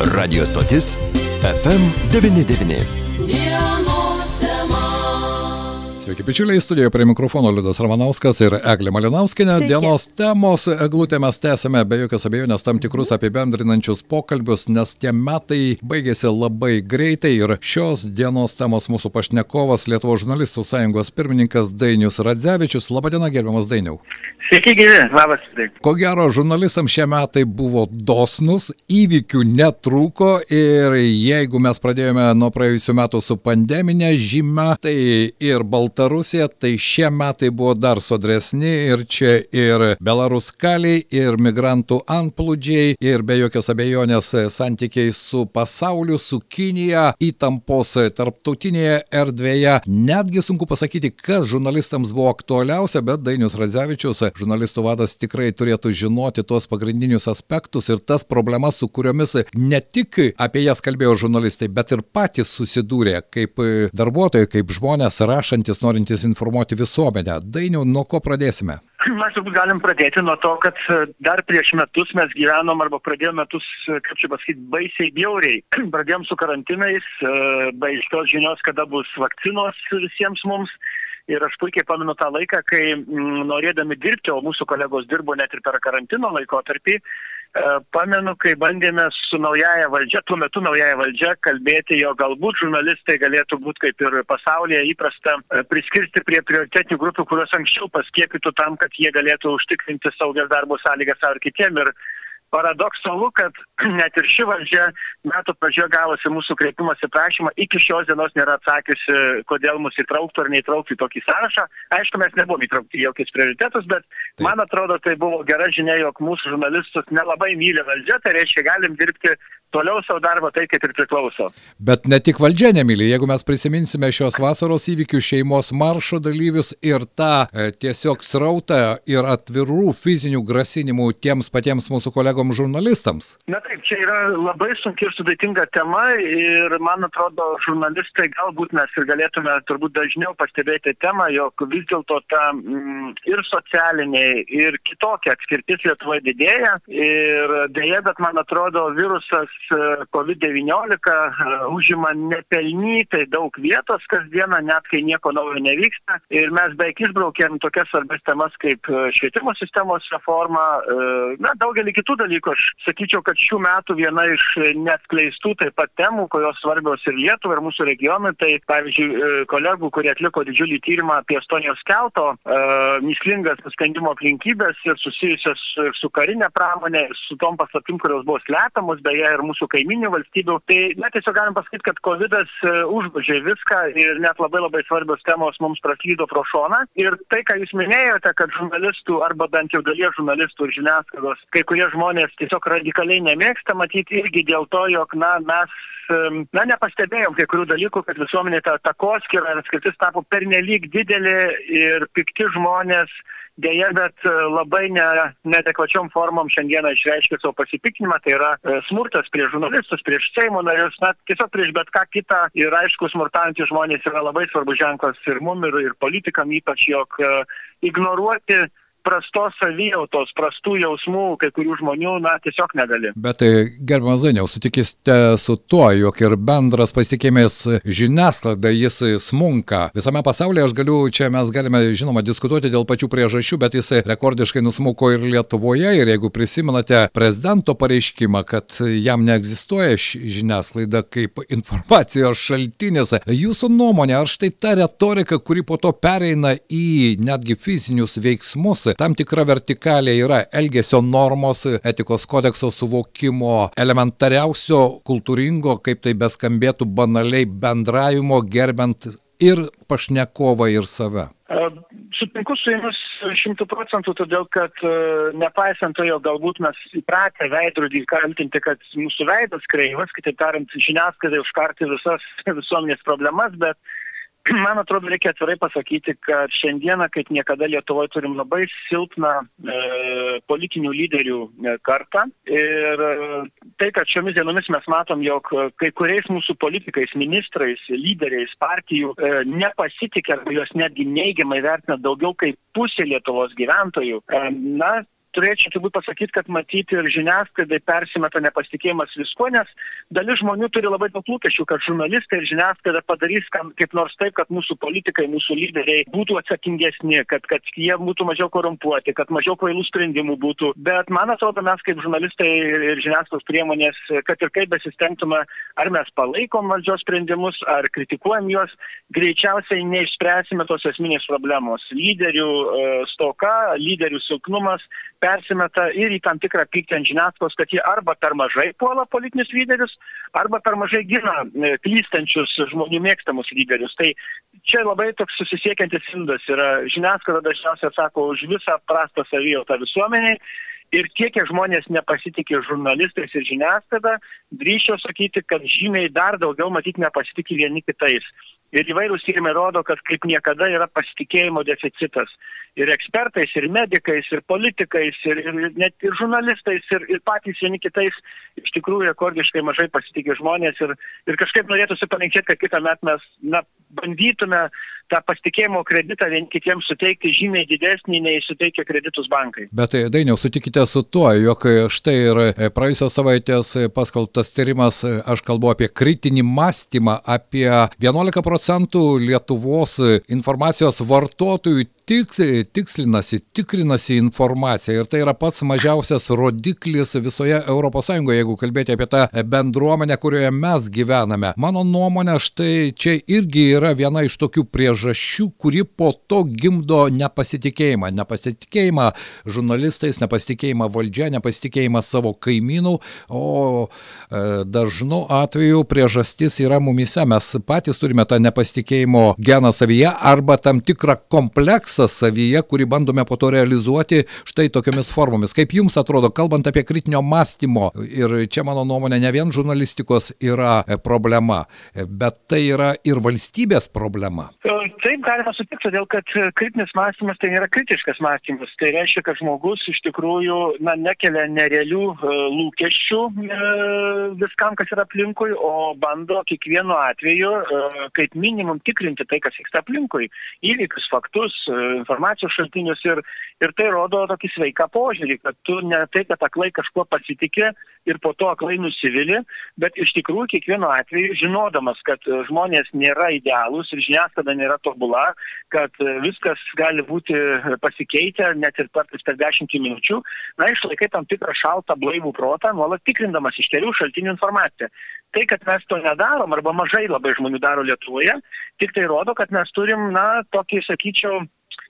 Radio stotis FM99. Sveiki, bičiuliai, studijoje prie mikrofono Liudas Ramanauskas ir Eglė Malinauskinė. Sveiki. Dienos temos eglutė mes tęsime be jokios abejonės tam tikrus apibendrinančius pokalbius, nes tie metai baigėsi labai greitai ir šios dienos temos mūsų pašnekovas Lietuvo žurnalistų sąjungos pirmininkas Dainius Radzevičius. Labadiena, gerbiamas Dainiau. Sveiki, gyvi, labas. Ko gero, žurnalistams šie metai buvo dosnus, įvykių netrūko ir jeigu mes pradėjome nuo praėjusių metų su pandeminė žyme, tai ir Baltarusija, tai šie metai buvo dar sodresni ir čia ir Belaruskaliai, ir migrantų antplūdžiai, ir be jokios abejonės santykiai su pasauliu, su Kinija, įtampos tarptautinėje erdvėje. Netgi sunku pasakyti, kas žurnalistams buvo aktualiausia, bet Dainius Radzevičius, žurnalistų vadas, tikrai turėtų žinoti tuos pagrindinius aspektus ir tas problemas, su kuriomis ne tik apie jas kalbėjo žurnalistai, bet ir patys susidūrė kaip darbuotojai, kaip žmonės rašantis, norintis informuoti visuomenę. Dainiau, nuo ko pradėsime? Mes turbūt galim pradėti nuo to, kad e, dar prieš metus mes gyvenom arba pradėjome metus, e, kaip čia pasakyti, baisiai bjauriai. Pradėjom su karantinais, e, be aiškios žinios, kada bus vakcinos visiems mums. Ir aš puikiai pamenu tą laiką, kai mm, norėdami dirbti, o mūsų kolegos dirbo net ir per karantino laikotarpį, pamenu, kai bandėme su naujaja valdžia, tuo metu naujaja valdžia, kalbėti, jo galbūt žurnalistai galėtų būti kaip ir pasaulyje įprasta e, priskirti prie prioritetinių grupių, kurios anksčiau paskiepytų tam, kad jie galėtų užtikrinti saugias darbo sąlygas ar kitiem. Ir paradoksalu, kad net ir ši valdžia metų pradžioje gavusi mūsų kreipimąsi prašymą, iki šios dienos nėra atsakiusi, kodėl mus įtrauktų ar neįtrauktų į tokį sąrašą. Aišku, mes nebuvome įtraukti į jokius prioritetus, bet Taip. man atrodo, tai buvo gera žinia, jog mūsų žurnalistus nelabai myli valdžia, tai reiškia, galim dirbti toliau savo darbą tai, kaip ir priklauso. Bet ne tik valdžia nemyli, jeigu mes prisiminsime šios vasaros įvykių šeimos maršo dalyvius ir tą e, tiesiog srautą ir atvirų fizinių grasinimų tiems patiems mūsų kolegoms žurnalistams. Na taip, čia yra labai sunki ir sudėtinga tema ir man atrodo, žurnalistai galbūt mes ir galėtume turbūt dažniau pastebėti temą, jog vis dėlto ta mm, ir socialinė, ir kitokia atskirtis Lietuvoje didėja ir dėja, bet man atrodo, virusas COVID-19 e, užima nepelnytai daug vietos kasdieną, net kai nieko naujo nevyksta. Ir mes beveik išbraukėm tokias svarbės temas kaip e, švietimo sistemos reforma, e, na, daugelį kitų dalykų. Aš sakyčiau, kad šių metų viena iš neatskleistų taip pat temų, kurios svarbios ir Lietuvai, ir mūsų regionui, tai pavyzdžiui, kolegų, kurie atliko didžiulį tyrimą apie Estonijos kelto, mislingas nuskandimo aplinkybės ir susijusios su karinė pramonė, su tom paslaptim, kurios buvo slepiamos, beje, ir mūsų mūsų kaiminių valstybių. Tai, na, tiesiog galim pasakyti, kad COVID užvažė viską ir net labai labai svarbios temos mums praslydo pro šoną. Ir tai, ką jūs minėjote, kad žurnalistų arba bent jau dalies žurnalistų ir žiniasklaidos, kai kurie žmonės tiesiog radikaliai nemėgsta matyti irgi dėl to, jog, na, mes na, nepastebėjom kai kurių dalykų, kad visuomenė ta takoskira ir atskirtis tapo pernelyg didelė ir pikti žmonės Deja, bet e, labai ne, neadekvačiom formom šiandieną išreiškia savo pasipiktinimą, tai yra e, smurtas prieš žurnalistus, prieš Seimo narius, na, tiesiog prieš bet ką kitą. Ir aišku, smurtaujantys žmonės yra labai svarbus ženklas ir mum, ir, ir politikam ypač, jog e, ignoruoti prastos savijautos, prastų jausmų kai kurių žmonių, na, tiesiog negali. Bet tai, gerbiamas Zainiau, sutikiste su tuo, jog ir bendras pasitikėjimas žiniasklaida jis smunka. Visame pasaulyje aš galiu, čia mes galime, žinoma, diskutuoti dėl pačių priežasčių, bet jis rekordiškai nusmuko ir Lietuvoje. Ir jeigu prisimenate prezidento pareiškimą, kad jam neegzistuoja žiniasklaida kaip informacijos šaltinis, jūsų nuomonė, ar štai ta retorika, kuri po to pereina į netgi fizinius veiksmus, tam tikra vertikalė yra elgesio normos, etikos kodekso suvokimo, elementariausio kultūringo, kaip tai beskambėtų banaliai bendravimo, gerbent ir pašnekovą, ir save. Sutinku su jumis šimtų procentų, todėl kad nepaisant to, jo galbūt mes įpratę veidrodį kaltinti, kad mūsų veidas kreivas, kitaip tariant, žiniasklaidai užkarti visas visuomenės problemas, bet man atrodo, reikia atvirai pasakyti, kad šiandieną, kaip niekada Lietuvoje, turim labai silpną e, politinių lyderių e, kartą. Ir e, tai, kad šiomis dienomis mes matom, jog kai kuriais mūsų politikais, ministrais, lyderiais, partijų e, nepasitikė arba juos netgi neigiamai vertina daugiau kaip pusė Lietuvos gyventojų, e, na, turėčiau turbūt pasakyti, kad matyti ir žiniasklaidai persimeta nepasitikėjimas viskuo, nes dalis žmonių turi labai daug lūkesčių, kad žurnalistai ir žiniasklaida padarys kaip nors taip, kad mūsų politikai, mūsų lyderiai būtų atsakingesni, kad, kad jie būtų mažiau korumpuoti, kad mažiau kvailų sprendimų būtų. Bet man atrodo, mes kaip žurnalistai ir, ir žiniasklaidos priemonės, kad ir kaip besistengtume, ar mes palaikom valdžios sprendimus, ar kritikuojam juos, greičiausiai neišspręsime tos esminės problemos. Lyderių e, stoka, lyderių silpnumas persimeta ir į tam tikrą pyktį ant žiniasklaidos, kad jie arba per mažai puola politinius lyderius, arba per mažai gina e, klystančius žmonių mėgstamus lyderius. Tai čia labai toks susisiekiantis indas yra žiniasklaida dažniausiai atsako už visą prastą savijautą visuomeniai ir tiek, kiek žmonės nepasitikė žurnalistais ir žiniasklaida, drįšiau sakyti, kad žymiai dar daugiau matyti nepasitikė vieni kitais. Ir įvairūs tyrimai rodo, kad kaip niekada yra pasitikėjimo deficitas. Ir ekspertais, ir medikais, ir politikais, ir, ir net ir žurnalistais, ir, ir patys vieni kitais iš tikrųjų rekordiškai mažai pasitikė žmonės. Ir, ir kažkaip norėtųsi palinkėti, kad kitą metą mes na, bandytume tą pasitikėjimo kreditą vien kitiems suteikti žymiai didesnį nei suteikia kreditus bankai. Bet tai, dainiau, sutikite su tuo, jog štai ir praėjusios savaitės paskaltas tyrimas, aš kalbu apie kritinį mąstymą, apie 11 procentų Lietuvos informacijos vartotojų tiks, tikslinasi, tikrinasi informaciją ir tai yra pats mažiausias rodiklis visoje ES, jeigu kalbėti apie tą bendruomenę, kurioje mes gyvename. Mano nuomonė, štai čia irgi yra viena iš tokių priežasčių, kuri po to gimdo nepasitikėjimą. Nepasitikėjimą žurnalistais, nepasitikėjimą valdžia, nepasitikėjimą savo kaimynų, o e, dažnu atveju priežastis yra mumise. Mes patys turime tą nepasitikėjimo geną savyje arba tam tikrą kompleksą kompleksą savyje, kurį bandome po to realizuoti štai tokiomis formomis. Kaip jums atrodo, kalbant apie kritinio mąstymo, ir čia mano nuomonė ne vien žurnalistikos yra e, problema, e, bet tai yra ir valstybės problema. Taip galima sutikti, todėl kad kritinis mąstymas tai nėra kritiškas mąstymas. Tai reiškia, kad žmogus iš tikrųjų na, nekelia nerealių lūkesčių viskam, kas yra aplinkui, o bando kiekvienu atveju kaip minimum tikrinti tai, kas vyksta aplinkui. Įvykius, faktus, informacijos šaltinius ir, ir tai rodo tokį sveiką požiūrį, kad tu ne tai, kad aklai kažkuo pasitikė ir po to aklai nusivili, bet iš tikrųjų kiekvienu atveju žinodamas, kad žmonės nėra idealūs ir žiniasklaida nėra tobula, kad viskas gali būti pasikeitę net ir per, per dešimtį minučių, na, išlaikai tam tikrą šaltą blaivų protą, nuolat tikrindamas iš kelių šaltinių informaciją. Tai, kad mes to nedarom arba mažai labai žmonių daro Lietuvoje, tik tai rodo, kad mes turim, na, tokį, sakyčiau,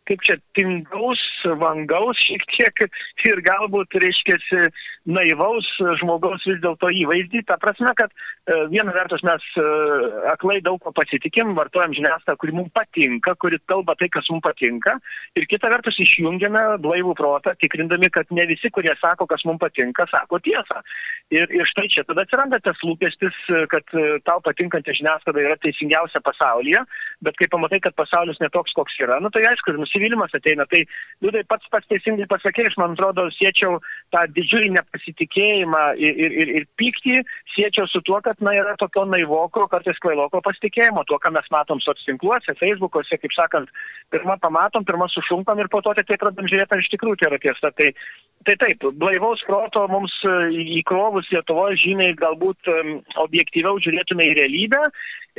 kaip čia tingaus, vangaus šiek tiek ir galbūt, reiškia, naivaus žmogaus vis dėlto įvaizdį. Ta prasme, kad e, viena vertus mes e, aklai daug ko pasitikim, vartojam žiniasklaidą, kuri mums patinka, kuri kalba tai, kas mums patinka. Ir kita vertus išjungiame blaivų protą, tikrindami, kad ne visi, kurie sako, kas mums patinka, sako tiesą. Ir, ir štai čia tada atsiranda tas lūkestis, kad e, tau patinkanti žiniasklaida yra teisingiausia pasaulyje, bet kai pamatai, kad pasaulis netoks, koks yra, nu tai aišku, ir nusivylimas ateina. Tai, nu, tai pats pats teisingai pasakė, aš man atrodo, siečiau tą didžiulį nepasitikėjimą ir, ir, ir, ir pyktį, siečiau su tuo, kad, na, yra tokio naivoko, kartais kvailoko pasitikėjimo, tuo, ką mes matom socialtinkluose, Facebook'ose, kaip sakant, pirmą pamatom, pirmą sušunkam ir po to tai pradam žiūrėti, ar iš tikrųjų tai yra tiesa. Tai, tai taip, blaivaus proto mums įkrovus Lietuvoje žymiai galbūt objektyviau žiūrėtume į realybę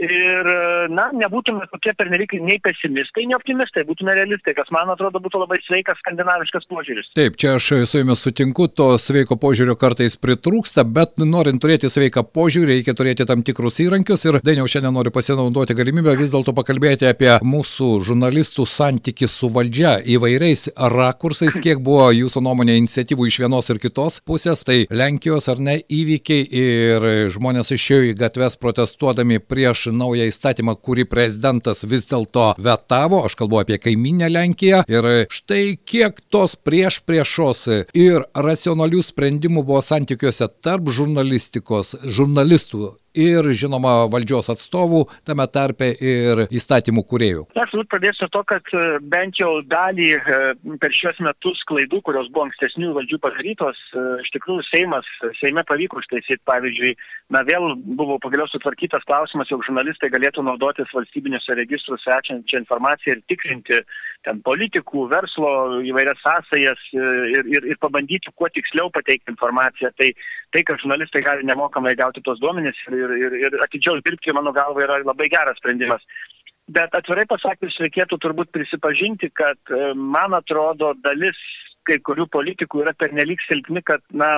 ir, na, nebūtume tokie pernelyg nei pesimistai, nei optimistai, būtume realistai, kas man atrodo būtų labai sveikas skandinaviškas požiūris. Taip, čia aš su jumis sutinku, to sveiko požiūrio kartais pritrūksta, bet norint turėti sveiką požiūrį, reikia turėti tam tikrus įrankius ir dainiau šiandien noriu pasinaudoti galimybę vis dėlto pakalbėti apie mūsų žurnalistų santyki su valdžia įvairiais rakursais, kiek buvo jūsų nuomonė iniciatyvų iš vienos ir kitos pusės, tai Lenkijos ar ne įvykiai ir žmonės išėjo į gatves protestuodami prieš naują įstatymą, kurį prezidentas vis dėlto vetavo, aš kalbu apie kaiminę Lenkiją. Ir štai kiek tos prieš priešos ir racionalių sprendimų buvo santykiuose tarp žurnalistikos, žurnalistų ir, žinoma, valdžios atstovų, tame tarpe ir įstatymų kuriejų? Aš turbūt pradėsiu to, kad e, bent jau dalį e, per šios metus klaidų, kurios buvo ankstesnių valdžių padarytos, e, iš tikrųjų Seimas, Seime pavyko ištaisyti, pavyzdžiui, na vėl buvo pagaliau sutvarkytas klausimas, jog žurnalistai galėtų naudotis valstybiniuose registruose esančią informaciją ir tikrinti ten politikų, verslo įvairias sąsajas ir, ir, ir pabandyti kuo tiksliau pateikti informaciją. Tai, tai kad žurnalistai gali nemokamai gauti tos duomenys ir, ir, ir atidžiau dirbti, mano galva, yra labai geras sprendimas. Bet atvirai pasakius, reikėtų turbūt prisipažinti, kad man atrodo dalis kai kurių politikų yra pernelyg silpni, kad, na,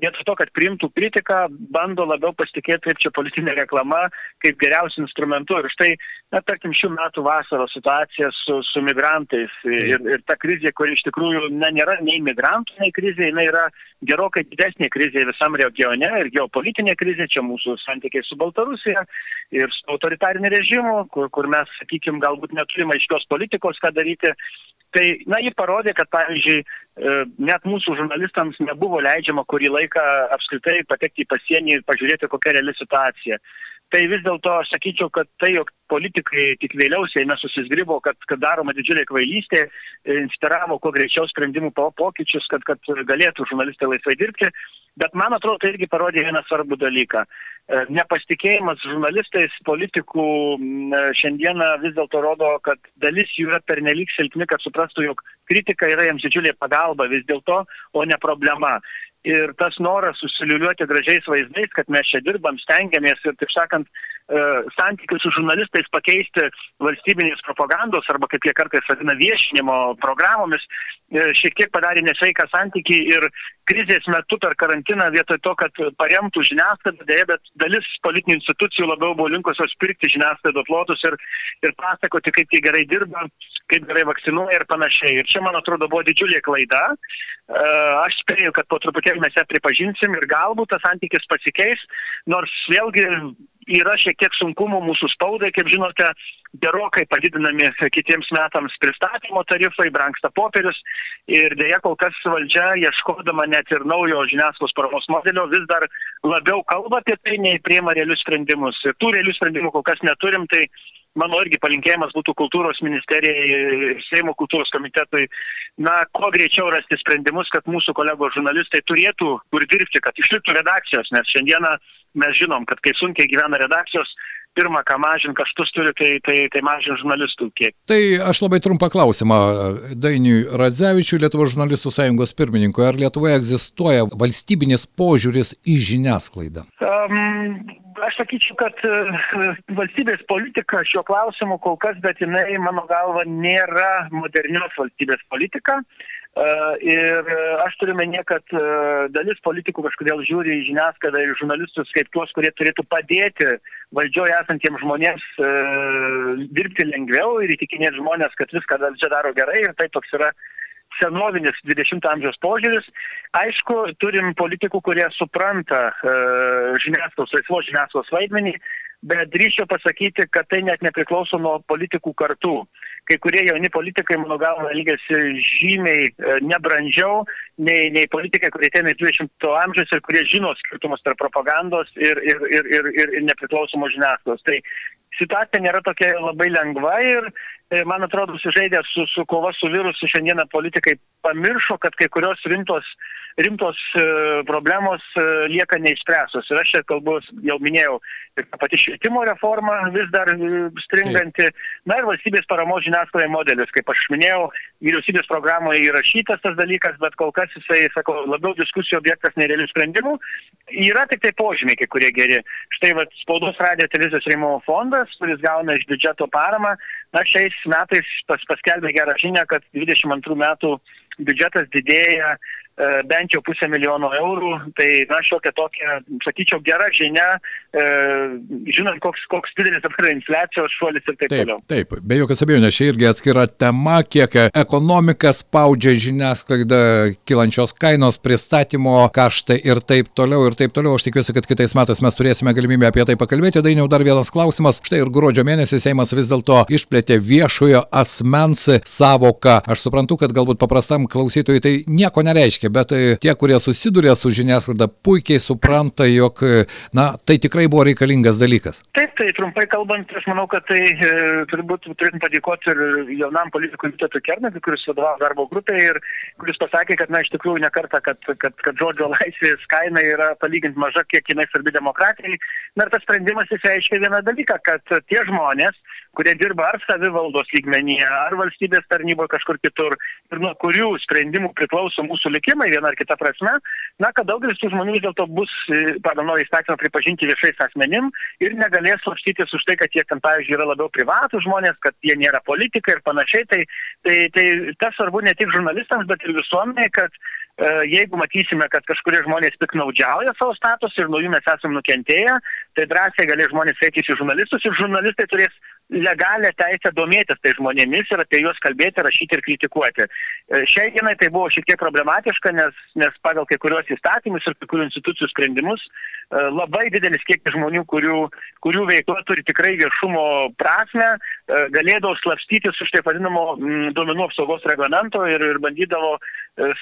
vietoj to, kad priimtų kritiką, bando labiau pasitikėti, kaip čia politinė reklama, kaip geriausių instrumentų. Ir štai, na, tarkim, šių metų vasaros situacija su, su migrantais ir, ir ta krizė, kuri iš tikrųjų na, nėra nei migrantų, nei krizė, jinai yra gerokai didesnė krizė visam regione ir geopolitinė krizė, čia mūsų santykiai su Baltarusija ir su autoritariniu režimu, kur, kur mes, sakykime, galbūt neturime aiškios politikos, ką daryti. Tai, na, ji parodė, kad, pavyzdžiui, e, net mūsų žurnalistams nebuvo leidžiama kurį laiką apskritai patekti į pasienį ir pažiūrėti, kokia reali situacija. Tai vis dėlto aš sakyčiau, kad tai, jog politikai tik vėliau Seime susisgrybo, kad, kad daroma didžiulė kvailystė, inspiravo kuo greičiau sprendimų po pokyčius, kad, kad galėtų žurnalistai laisvai dirbti. Bet man atrodo, tai irgi parodė vieną svarbų dalyką. E, nepasitikėjimas žurnalistais, politikų e, šiandieną vis dėlto rodo, kad dalis jų yra pernelyg silpni, kad suprastų, jog kritika yra jiems didžiulė pagalba vis dėlto, o ne problema ir tas noras susiliuliuoti gražiais vaizdais, kad mes čia dirbam, stengiamės ir, taip sakant, e, santykius su žurnalistais pakeisti valstybinės propagandos arba, kaip jie kartais vadina, viešinimo programomis, e, šiek tiek padarė nesveiką santykį ir krizės metu per karantiną vietoj to, kad paremtų žiniasklaidą, dėja, bet dalis politinių institucijų labiau buvo linkusios pirkti žiniasklaido plotus ir, ir pasakoti, kaip jie gerai dirba, kaip gerai vakcinuoja ir panašiai. Ir čia, man atrodo, buvo didžiulė klaida. E, aš spėju, kad po truputėlį mes ją pripažinsim ir galbūt tas santykis pasikeis, nors vėlgi yra šiek tiek sunkumų mūsų spaudai, kaip žinote, gerokai padidinami kitiems metams pristatymo tarifai, brangsta popierius ir dėja kol kas valdžia, ieškodama net ir naujo žiniasklaidos paramos modelio, vis dar labiau kalba apie tai, nei priema realius sprendimus. Ir tų realių sprendimų kol kas neturim, tai mano irgi palinkėjimas būtų kultūros ministerijai, Seimo kultūros komitetui, na, kuo greičiau rasti sprendimus, kad mūsų kolegos žurnalistai turėtų kur dirbti, kad išliktų redakcijos, nes šiandieną mes žinom, kad kai sunkiai gyvena redakcijos, pirmą, ką mažint kaštus turi, tai, tai, tai mažint žurnalistų kiek. Tai aš labai trumpą klausimą Dainiui Radzevičiui, Lietuvos žurnalistų sąjungos pirmininkui. Ar Lietuvoje egzistuoja valstybinis požiūris į žiniasklaidą? Um, aš sakyčiau, kad uh, valstybės politika šiuo klausimu kol kas, bet jinai, mano galva, nėra modernios valstybės politika. Uh, Ir e, aš turiu menė, kad e, dalis politikų kažkodėl žiūri į žiniasklaidą ir žurnalistus kaip tuos, kurie turėtų padėti valdžioje esantiems žmonėms e, dirbti lengviau ir įtikinėti žmonės, kad viską valdžia daro gerai ir tai toks yra senovinis 20 amžiaus požiūris. Aišku, turim politikų, kurie supranta žiniasklaidos, laisvos žiniasklaidos vaidmenį, bet drįšiu pasakyti, kad tai net nepriklauso nuo politikų kartų kai kurie jauni politikai, mano galva, elgesi žymiai e, nebrandžiau nei, nei politikai, kurie ateina į 20 amžiaus ir kurie žino skirtumus tarp propagandos ir, ir, ir, ir, ir, nepriklausomos žiniasklaidos. Tai situacija nėra tokia labai lengva ir, man atrodo, sužaidė su, su kova su virusu šiandieną politikai pamiršo, kad kai kurios rimtos rimtos e, problemos e, lieka neišspręstos. Ir aš čia kalbu, jau minėjau, ir ta pati švietimo reforma vis dar e, stringanti. Na ir valstybės paramos žiniasklaidai modelis, kaip aš minėjau, vyriausybės programoje įrašytas tas dalykas, bet kol kas jisai, sakau, labiau diskusijų objektas nerealių sprendimų. Yra tik tai požymiai, kurie geri. Štai va, spaudos radio televizijos rėmimo fondas, kuris gauna iš biudžeto paramą, na šiais metais pas, paskelbė gerą žinią, kad 22 metų biudžetas didėja bent jau pusę milijono eurų, tai na šiokia tokia, sakyčiau, gera žinia, e, žinant, koks, koks didelis dabar infliacijos šuolis ir taip, taip toliau. Taip, be jokios abejonės, čia irgi atskira tema, kiek ekonomika spaudžia žiniasklaidą, kilančios kainos, pristatymo kaštai ir taip toliau ir taip toliau. Aš tikiuosi, kad kitais metais mes turėsime galimybę apie tai pakalbėti. Dainiau dar vienas klausimas. Štai ir gruodžio mėnesį Seimas vis dėlto išplėtė viešojo asmens savoką. Aš suprantu, kad galbūt paprastam klausytojui tai nieko nereiškia reiškia, bet e, tie, kurie susiduria su žiniasklaida, puikiai supranta, jog e, na, tai tikrai buvo reikalingas dalykas. Taip, tai trumpai kalbant, aš manau, kad tai e, turbūt turėtum padėkoti ir jaunam politikui Vytatui Kernagui, kuris vadovavo darbo grupėje ir kuris pasakė, kad na, iš tikrųjų nekarta, kad, kad, kad žodžio laisvės kaina yra palyginti maža, kiek jinai svarbi demokratijai. Na ir tas sprendimas reiškia vieną dalyką, kad tie žmonės, kurie dirba ar savivaldos lygmenyje, ar valstybės tarnyboje kažkur kitur, ir nuo kurių sprendimų priklauso mūsų likimai viena ar kita prasme, na, kad daugelis tų žmonių vis dėlto bus e, pagal naują įstatymą pripažinti viešais asmenim ir negalės slapstytis už tai, kad jie ten, pavyzdžiui, yra labiau privatų žmonės, kad jie nėra politikai ir panašiai. Tai, tai, tai tas svarbu ne tik žurnalistams, bet ir visuomeniai, kad E, jeigu matysime, kad kažkurie žmonės piknaudžiauja savo statusą ir nuo jų mes esame nukentėję, tai drąsiai gali žmonės kreiptis į žurnalistus ir žurnalistai turės legalią teisę domėtis tai žmonėmis ir apie juos kalbėti, rašyti ir kritikuoti. E, šiai dienai tai buvo šiek tiek problematiška, nes, nes pagal kai kurios įstatymus ir kai kurių institucijų sprendimus e, labai didelis kiekis žmonių, kurių, kurių veikla turi tikrai viešumo prasme, galėdavo slapstytis už taip vadinamo duomenų apsaugos reglamento ir, ir bandydavo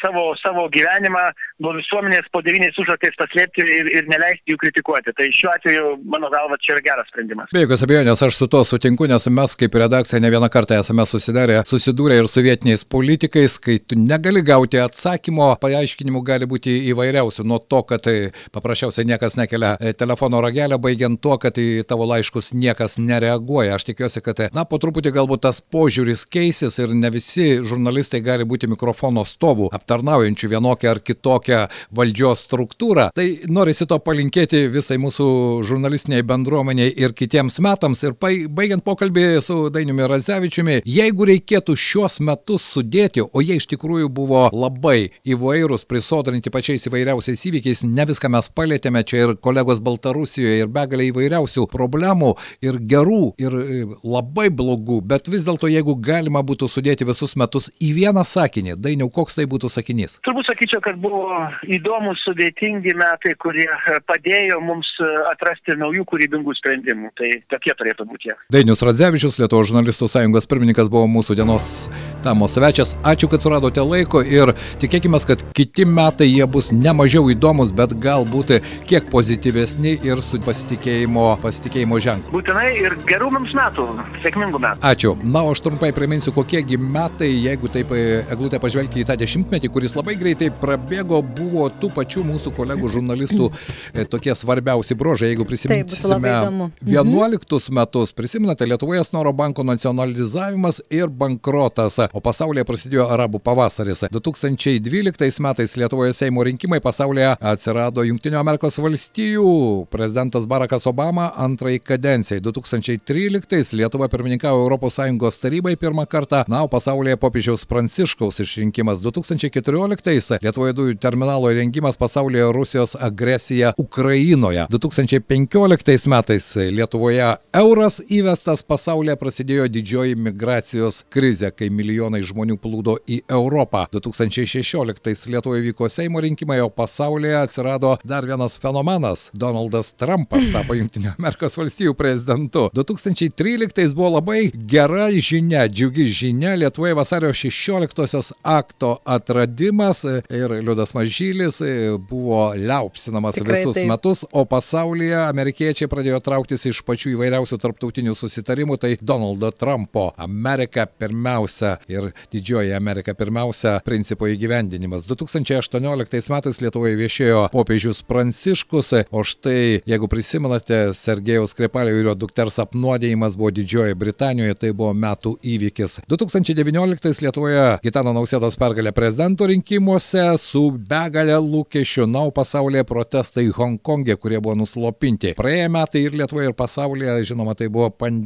savo savo gyvenimą nuo visuomenės po devyniais užraktais paslėpti ir, ir neleisti jų kritikuoti. Tai šiuo atveju, mano galva, čia yra geras sprendimas. Be jokios abejonės, aš su to sutinku, nes mes kaip redakcija ne vieną kartą esame susidarę, susidūrę ir su vietiniais politikais, kai tu negali gauti atsakymo, paaiškinimų gali būti įvairiausių, nuo to, kad tai paprasčiausiai niekas nekelia e, telefono ragelio, baigiant tuo, kad į tavo laiškus niekas nereaguoja. Aš tikiuosi, kad, na, po truputį galbūt tas požiūris keisis ir ne visi žurnalistai gali būti mikrofono stovų aptarnaujančių vienokią ar kitokią valdžios struktūrą. Tai norisi to palinkėti visai mūsų žurnalistiniai bendruomeniai ir kitiems metams. Ir baigiant pokalbį su Dainiumi Radzevičiumi, jeigu reikėtų šiuos metus sudėti, o jie iš tikrųjų buvo labai įvairūs, prisodrinti pačiais įvairiausiais įvykiais, ne viską mes palėtėme, čia ir kolegos Baltarusijoje, ir begalė įvairiausių problemų, ir gerų, ir e, labai blogų, bet vis dėlto jeigu galima būtų sudėti visus metus į vieną sakinį, Dainiau, koks tai būtų sakinys? Turbūt sakyčiau, kad buvo įdomus, sudėtingi metai, kurie padėjo mums e, atrasti naujų kūrybingų sprendimų. Tai tokie turėtų būti jie. Dainius Radzevičius, Lietuvos žurnalistų sąjungos pirmininkas, buvo mūsų dienos tamos svečias. Ačiū, kad suradote laiko ir tikėkime, kad kiti metai jie bus ne mažiau įdomus, bet galbūt kiek pozityvesni ir su pasitikėjimo, pasitikėjimo ženklu. Būtinai ir gerų mums metų, sėkmingų metų. Ačiū. Na, o aš trumpai priminsiu, kokiegi metai, jeigu taip e, eglutę pažvelgti į tą dešimtmetį, kuris labai greitai prabėgo, buvo tų pačių mūsų kolegų žurnalistų e, tokie svarbiausi brožai. Jeigu prisiminsime 11 mhm. metus, prisiminate Lietuvoje Snoro banko nacionalizavimas ir bankrotas, o pasaulyje prasidėjo arabų pavasaris. 2012 metais Lietuvoje Seimo rinkimai pasaulyje atsirado Junktinio Amerikos valstijų prezidentas Barackas Obama antrai kadencijai. 2013 Lietuva pirmininkavo ES tarybai pirmą kartą, na, o pasaulyje popiežiaus Pranciškaus išrinkimas 2014 Lietuvoje dujų terminalo įrengimas pasaulyje Rusijos agresija Ukrainoje. 2015 metais Lietuvoje euras įvestas pasaulyje prasidėjo didžioji migracijos krizė, kai milijonai žmonių plūdo į Europą. 2016 Lietuvoje vyko Seimo rinkimai, o pasaulyje atsirado dar vienas fenomenas. Donaldas Trumpas tapo Junktinio Amerikos valstijų prezidentu. 2013 buvo labai gera žinia, džiugi žinia Lietuvoje vasario 16-osios akto atradimas ir Liudas Mažylis e, buvo liaupsinamas Tikrai visus taip. metus, o pasaulyje amerikiečiai pradėjo trauktis iš pačių įvairiausių tarptautinių susitarimų, tai Donaldo Trumpo Amerika pirmiausia ir didžioji Amerika pirmiausia principo įgyvendinimas. 2018 metais Lietuvoje viešėjo popiežius Pranciškus, o štai, jeigu prisimenate, Sergejaus Krepalio ir jo dukters apnuodėjimas buvo Didžiojoje Britanijoje, tai buvo metų įvykis. 2019 Lietuvoje Gitano Nausėdos pergalė prezidento rinkimuose su begalė lūkesčių. Na, o pasaulyje protestai Hongkongė, kurie buvo nuslopinti. Praėję metai ir Lietuvoje, ir pasaulyje, žinoma, tai buvo pandemija,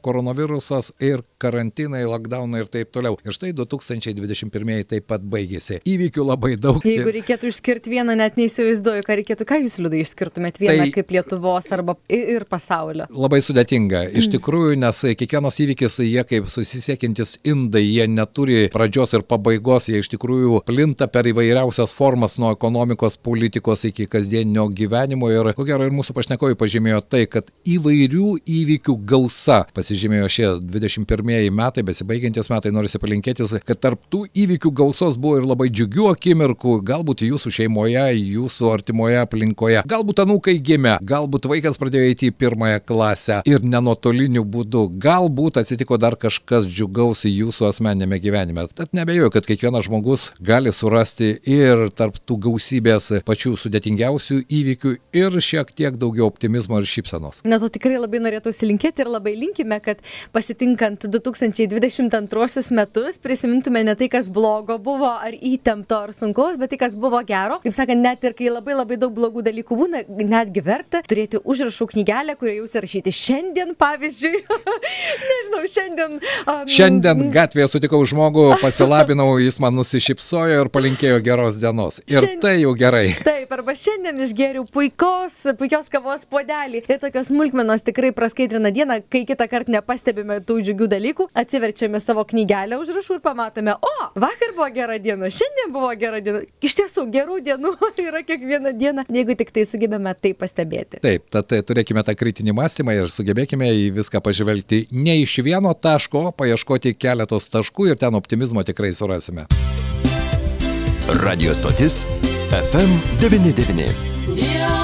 koronavirusas ir karantinai, lockdownai ir taip toliau. Ir štai 2021 taip pat baigėsi. Įvykių labai daug. Jeigu reikėtų išskirti vieną, net neįsivaizduoju, ką reikėtų, ką jūs liūdai išskirtumėt vieną tai, kaip Lietuvos arba ir pasaulio. Labai sudėtinga. Iš mm. tikrųjų, nes kiekvienas įvykis, jie kaip susisiekintis indai, jie neturi pradžios ir pabaigos, jie iš tikrųjų plinta per įvairiausias formas nuo ekonomikos, politikos iki kasdieninio gyvenimo. Ir ko gero ir mūsų pašnekovai pažymėjo tai, kad įvairių įvykių gausa pasižymėjo šie 21 pirmieji metai, besibaigiantis metai, norisi palinkėti, kad tarp tų įvykių gausos buvo ir labai džiugių akimirkų, galbūt jūsų šeimoje, jūsų artimoje aplinkoje, galbūt anūkai gimė, galbūt vaikas pradėjo eiti į pirmąją klasę ir nenuotoliniu būdu, galbūt atsitiko dar kažkas džiugaus jūsų asmenėme gyvenime. Tad nebejoju, kad kiekvienas žmogus gali surasti ir tarp tų gausybės pačių sudėtingiausių įvykių ir šiek tiek daugiau optimizmo ir šypsenos. Na, tu tikrai labai norėtųsi linkėti ir labai linkime, kad pasitinkant 2022 metus prisimintume ne tai, kas blogo buvo, ar įtempto, ar sunkaus, bet tai, kas buvo gero. Kaip sakant, net ir kai labai labai daug blogų dalykų būna, netgi verta turėti užrašų knygelę, kurioje jūs rašyti šiandien, pavyzdžiui. Nežinau, šiandien. Um, šiandien gatvėje sutikau žmogų, pasilabinau, jis man nusišypsojo ir palinkėjo geros dienos. Ir šiandien, tai jau gerai. Taip, arba šiandien išgeriu puikos, puikios kavos puodelį. Ir tokios smulkmenos tikrai praskaidrina dieną, kai kitą kartą nepastebime tų džiugių dalykų, atsiverčiame savo knygelę užrašų ir pamatome, o, vakar buvo gera diena, šiandien buvo gera diena. Iš tiesų, gerų dienų yra kiekvieną dieną, jeigu tik tai sugebame tai pastebėti. Taip, tad tai, turėkime tą kritinį mąstymą ir sugebėkime į viską pažvelgti ne iš vieno taško, paieškoti keletos taškų ir ten optimizmo tikrai surasime. Radio stotis FM 99. Yeah.